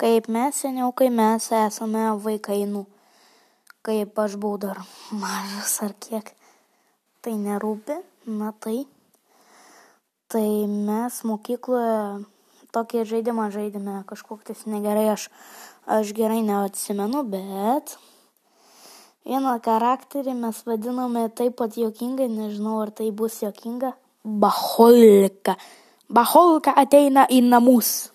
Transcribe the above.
kaip mes seniau, kai mes esame vaikai, nu, kaip aš buvau dar mažas ar kiek, tai nerūpi, na tai. Tai mes mokykloje tokį žaidimą žaidėme, kažkokius tai negerai, aš, aš gerai neatsimenu, bet vieną charakterį mes vadiname taip pat jokingai, nežinau ar tai bus jokinga. Baholka. Baholka ateina į namus.